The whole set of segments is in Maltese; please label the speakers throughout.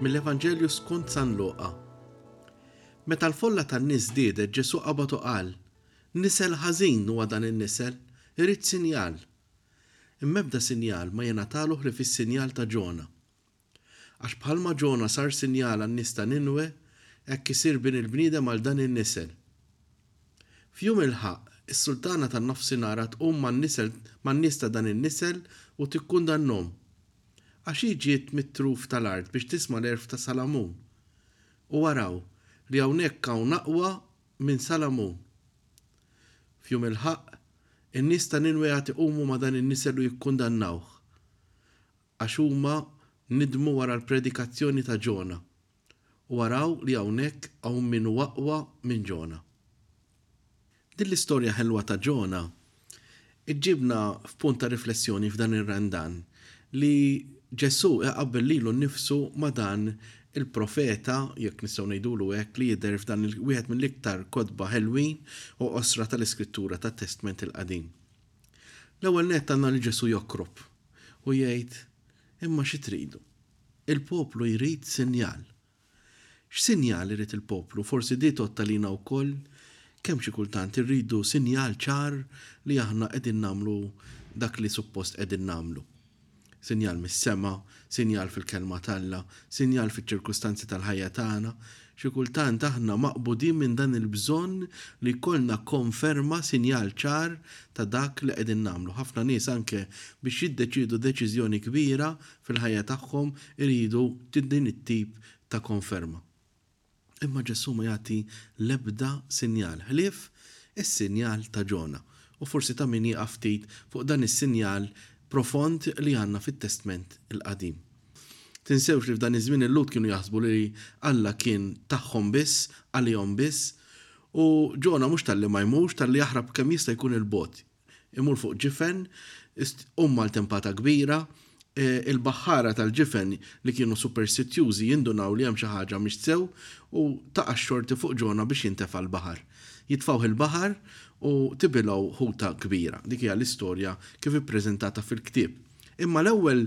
Speaker 1: Mill-Evanġelju skont San Luqa. Meta l-folla tan-nies żdiedet, Ġesù qabad u qal, Nisel ħażin huwa dan in-nisel, irid sinjal. Imma ebda sinjal ma jingħatalu ħlief is-sinjal ta' Ġona. Għax bħalma Ġona sar sinjal għan-nies ta' Ninwe, hekk isir Bin il-Bniedem għal dan in-nisel. F'jum il-ħaqq, is-sultana tan-nofsinhar għad tqum man-nisel man-nies ta' dan in-nisel u tikkundannhom. Għax hi ġiet mit-truf tal-art biex tisma' l-għerf ta' Salamun. U araw, li hawnhekk hawn aqwa minn Salamun. F'jum il-ħaqq, in-nies ta' Ninwe għad iqumu ma' dan in-nisel u jikkundannawh. Għax huma nidmu wara l-predikazzjoni ta' Ġona, u araw li hawnhekk hawn min hu aqwa minn Ġona. Din l-istorja ħelwa ta' Ġona ġġibna f'punt ta' riflessjoni f'dan ir-Randan li Ġesù iqabbel lilu nnifsu ma' dan il-profeta, jekk nistgħu ngħidulu hekk, li jidher f'dan wieħed mill-iktar kotba ħelwin u qosra tal-Iskrittura tat-Testment il-Qadim. L-ewwel nett għandna lil Ġesù jokrob u jgħid, Imma xi tridu? Il-poplu jrid sinjal. X'sinjal irid il-poplu? Forsi di tgħodd għalina wkoll kemm xi kultant irridu sinjal ċar li aħna qegħdin nagħmlu dak li suppost qegħdin nagħmlu. sinjal mis-sema, sinjal fil-Kelma t'Alla, sinjal fiċ-ċirkustanzi tal-ħajja tagħna, xi kultant aħna maqbudin minn dan il-bżonn li jkollna konferma, sinjal ċar ta' dak li qegħdin nagħmlu. Ħafna nies anke biex jiddeċiedu deċiżjoni kbira fil-ħajja tagħhom iridu din it-tip ta' konferma. Imma Ġesù ma jagħti l-ebda sinjal ħlief is-sinjal ta' Ġona. U forsi ta' min jieqaf ftit fuq dan is-sinjal profond li għandna fit-Testment il-Qadim. Tinsewx li f'dan iż-żmien il-Lhud kienu jaħsbu li Alla kien tagħhom biss, għalihom biss. U Ġona mhux talli ma jmurx, talli jaħrab kemm jista' jkun 'il bogħod. imur fuq ġifen, u maltempata kbira, il-baħħara tal-ġifen li kienu superstitjużi jindunaw li hemm xi ħaġa mhix sew u taqa' x-xorti fuq ġona biex jintefa' l-baħar. Jitfgħuh il-baħar u tibilgħu ħuta kbira. Dik hija l-istorja kif ippreżentata fil-ktieb. Imma l-ewwel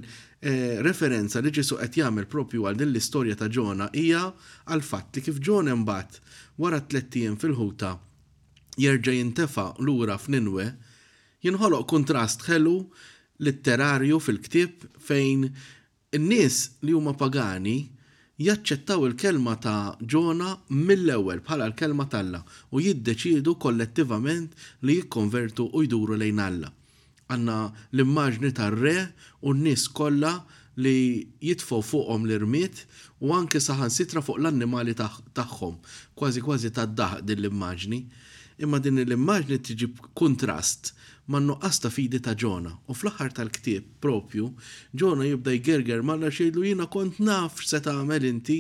Speaker 1: referenza li Ġesù qed jagħmel proprju għal din l-istorja ta' Ġona hija għall-fatt li kif Ġona imbagħad wara t-tlett ijiem fil-ħuta, jerġa' jintefa' lura f'Ninwe, jinħoloq kuntrast ħelu litterarju fil-ktieb fejn in-nies li huma pagani jaċċettaw il-kelma ta' Ġona mill-ewwel bħala l-kelma t'Alla u jiddeċiedu kollettivament li jikkonvertu u jduru lejn Alla. Għandna l-immaġni tar-re u n-nies kollha li jitfgħu fuqhom l-irmied u anke saħansitra fuq l-annimali tagħhom. Kważi kważi tad-daħq din l-immaġni. Imma din l-immaġni tiġi b'kuntrast man-nuqqas ta' fidi ta' Ġona. U fl-aħħar tal-ktieb proprju, Ġona jibda jgerger m'Alla biex jgħidlu, Jiena kont naf x'se tagħmel inti.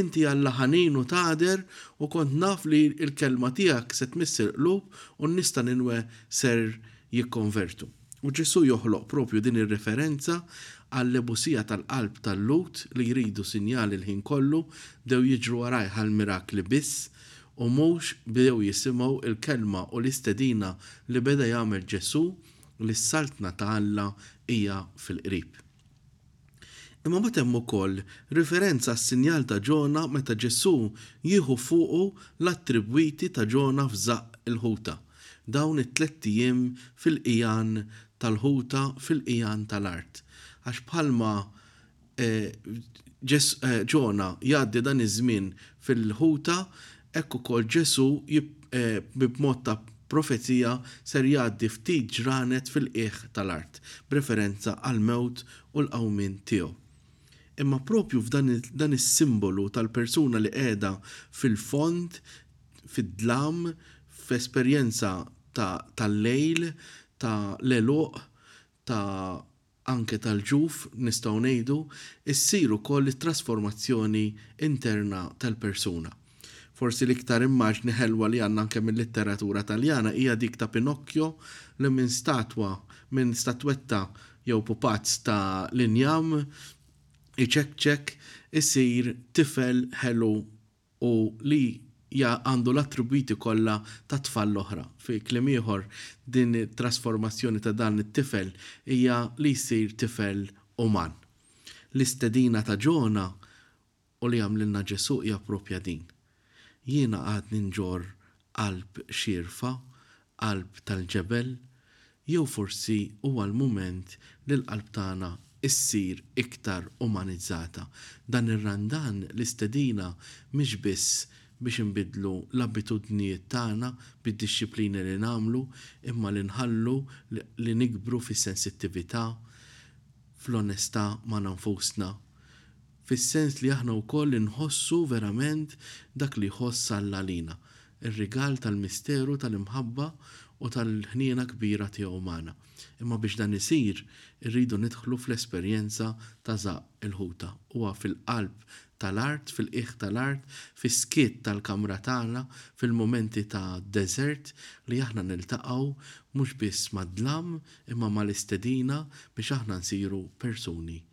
Speaker 1: Inti Alla ħanin u tagħder u kont naf li l-kelma tiegħek se tmiss il-qlub u n-nies ta' Ninwe ser jikkonvertu. U Ġesù joħloq proprju din ir-riferenza għal-lebusija tal-qalb tal-Lhud li jridu sinjali l-ħin kollu, bdew jiġru warajh għall-mirakli biss, u mhux bdew jisimgħu l-kelma u l-istedina li beda jagħmel Ġesù li s-Saltna ta' Alla hija fil-qrib. Imma mbagħad hemm ukoll riferenza għas-sinjal ta' Ġona meta Ġesù jieħu fuqu l-attribwiti ta' Ġona f'żaqq il-ħuta, dawn it-tlett ijiem fil-qigħan tal-ħuta fil-qigħan tal-art. Għax bħalma Ġona jgħaddi dan iż-żmien fil-ħuta, Hekk ukoll Ġesù bi b'mod ta' profezija ser jgħaddi ftit ġranet fil-qiegħ tal-art, b'referenza għall-mewt u l-qawmien tiegħu. Imma propju f'dan is-simbolu tal-persuna li qiegħda fil-fond, fid-dlam, f'esperjenza ta' tal-lejl, ta' l-għeluq, ta' anke tal-ġuf, nistgħu ngħidu, issir ukoll it-trasformazzjoni interna tal-persuna. Forsi l-iktar immaġni ħelwa li għandna anke mil-litteratura Taljana hija dik ta' Pinocchio li minn statwa, minn statwetta jew pupazz ta' l-injam iċekċek isir tifel ħelu u li ja għandu l-attribwiti kollha ta' tfal l-oħra. Fi kliem ieħor, din it-trasformazzjoni ta' dan it-tifel hija li jsir tifel uman. L-istedina ta' Ġona u li għamlilna Ġesù hija proprja din. Jiena għadni nġorr qalb xierfa, qalb tal-ġebel? Jew forsi huwa l-mument li l-qalb tagħna ssir iktar umanizzata? Dan ir-Randan l-istedina mhix biss biex inbiddlu l-abitudnijiet tagħna bid-dixxiplini li nagħmlu imma li nħallu li nikbru fis-sensittività, fl-onestà magħna nfusna, fis-sens li aħna wkoll inħossu verament dak li jħoss Alla għalina, ir-rigal tal-misteru tal-imħabba u tal-ħniena kbira tiegħu magħna. Imma biex dan isir, irridu nidħlu fl-esperjenza ta' żaqq il-ħuta. Huwa fil-qalb tal-art, fil-qiegħ tal-art, fis-skiet tal-kamra tagħna, fil-mumenti ta' deżert li aħna niltaqgħu mhux biss mad-dlam imma mal-istedina biex aħna nsiru persuni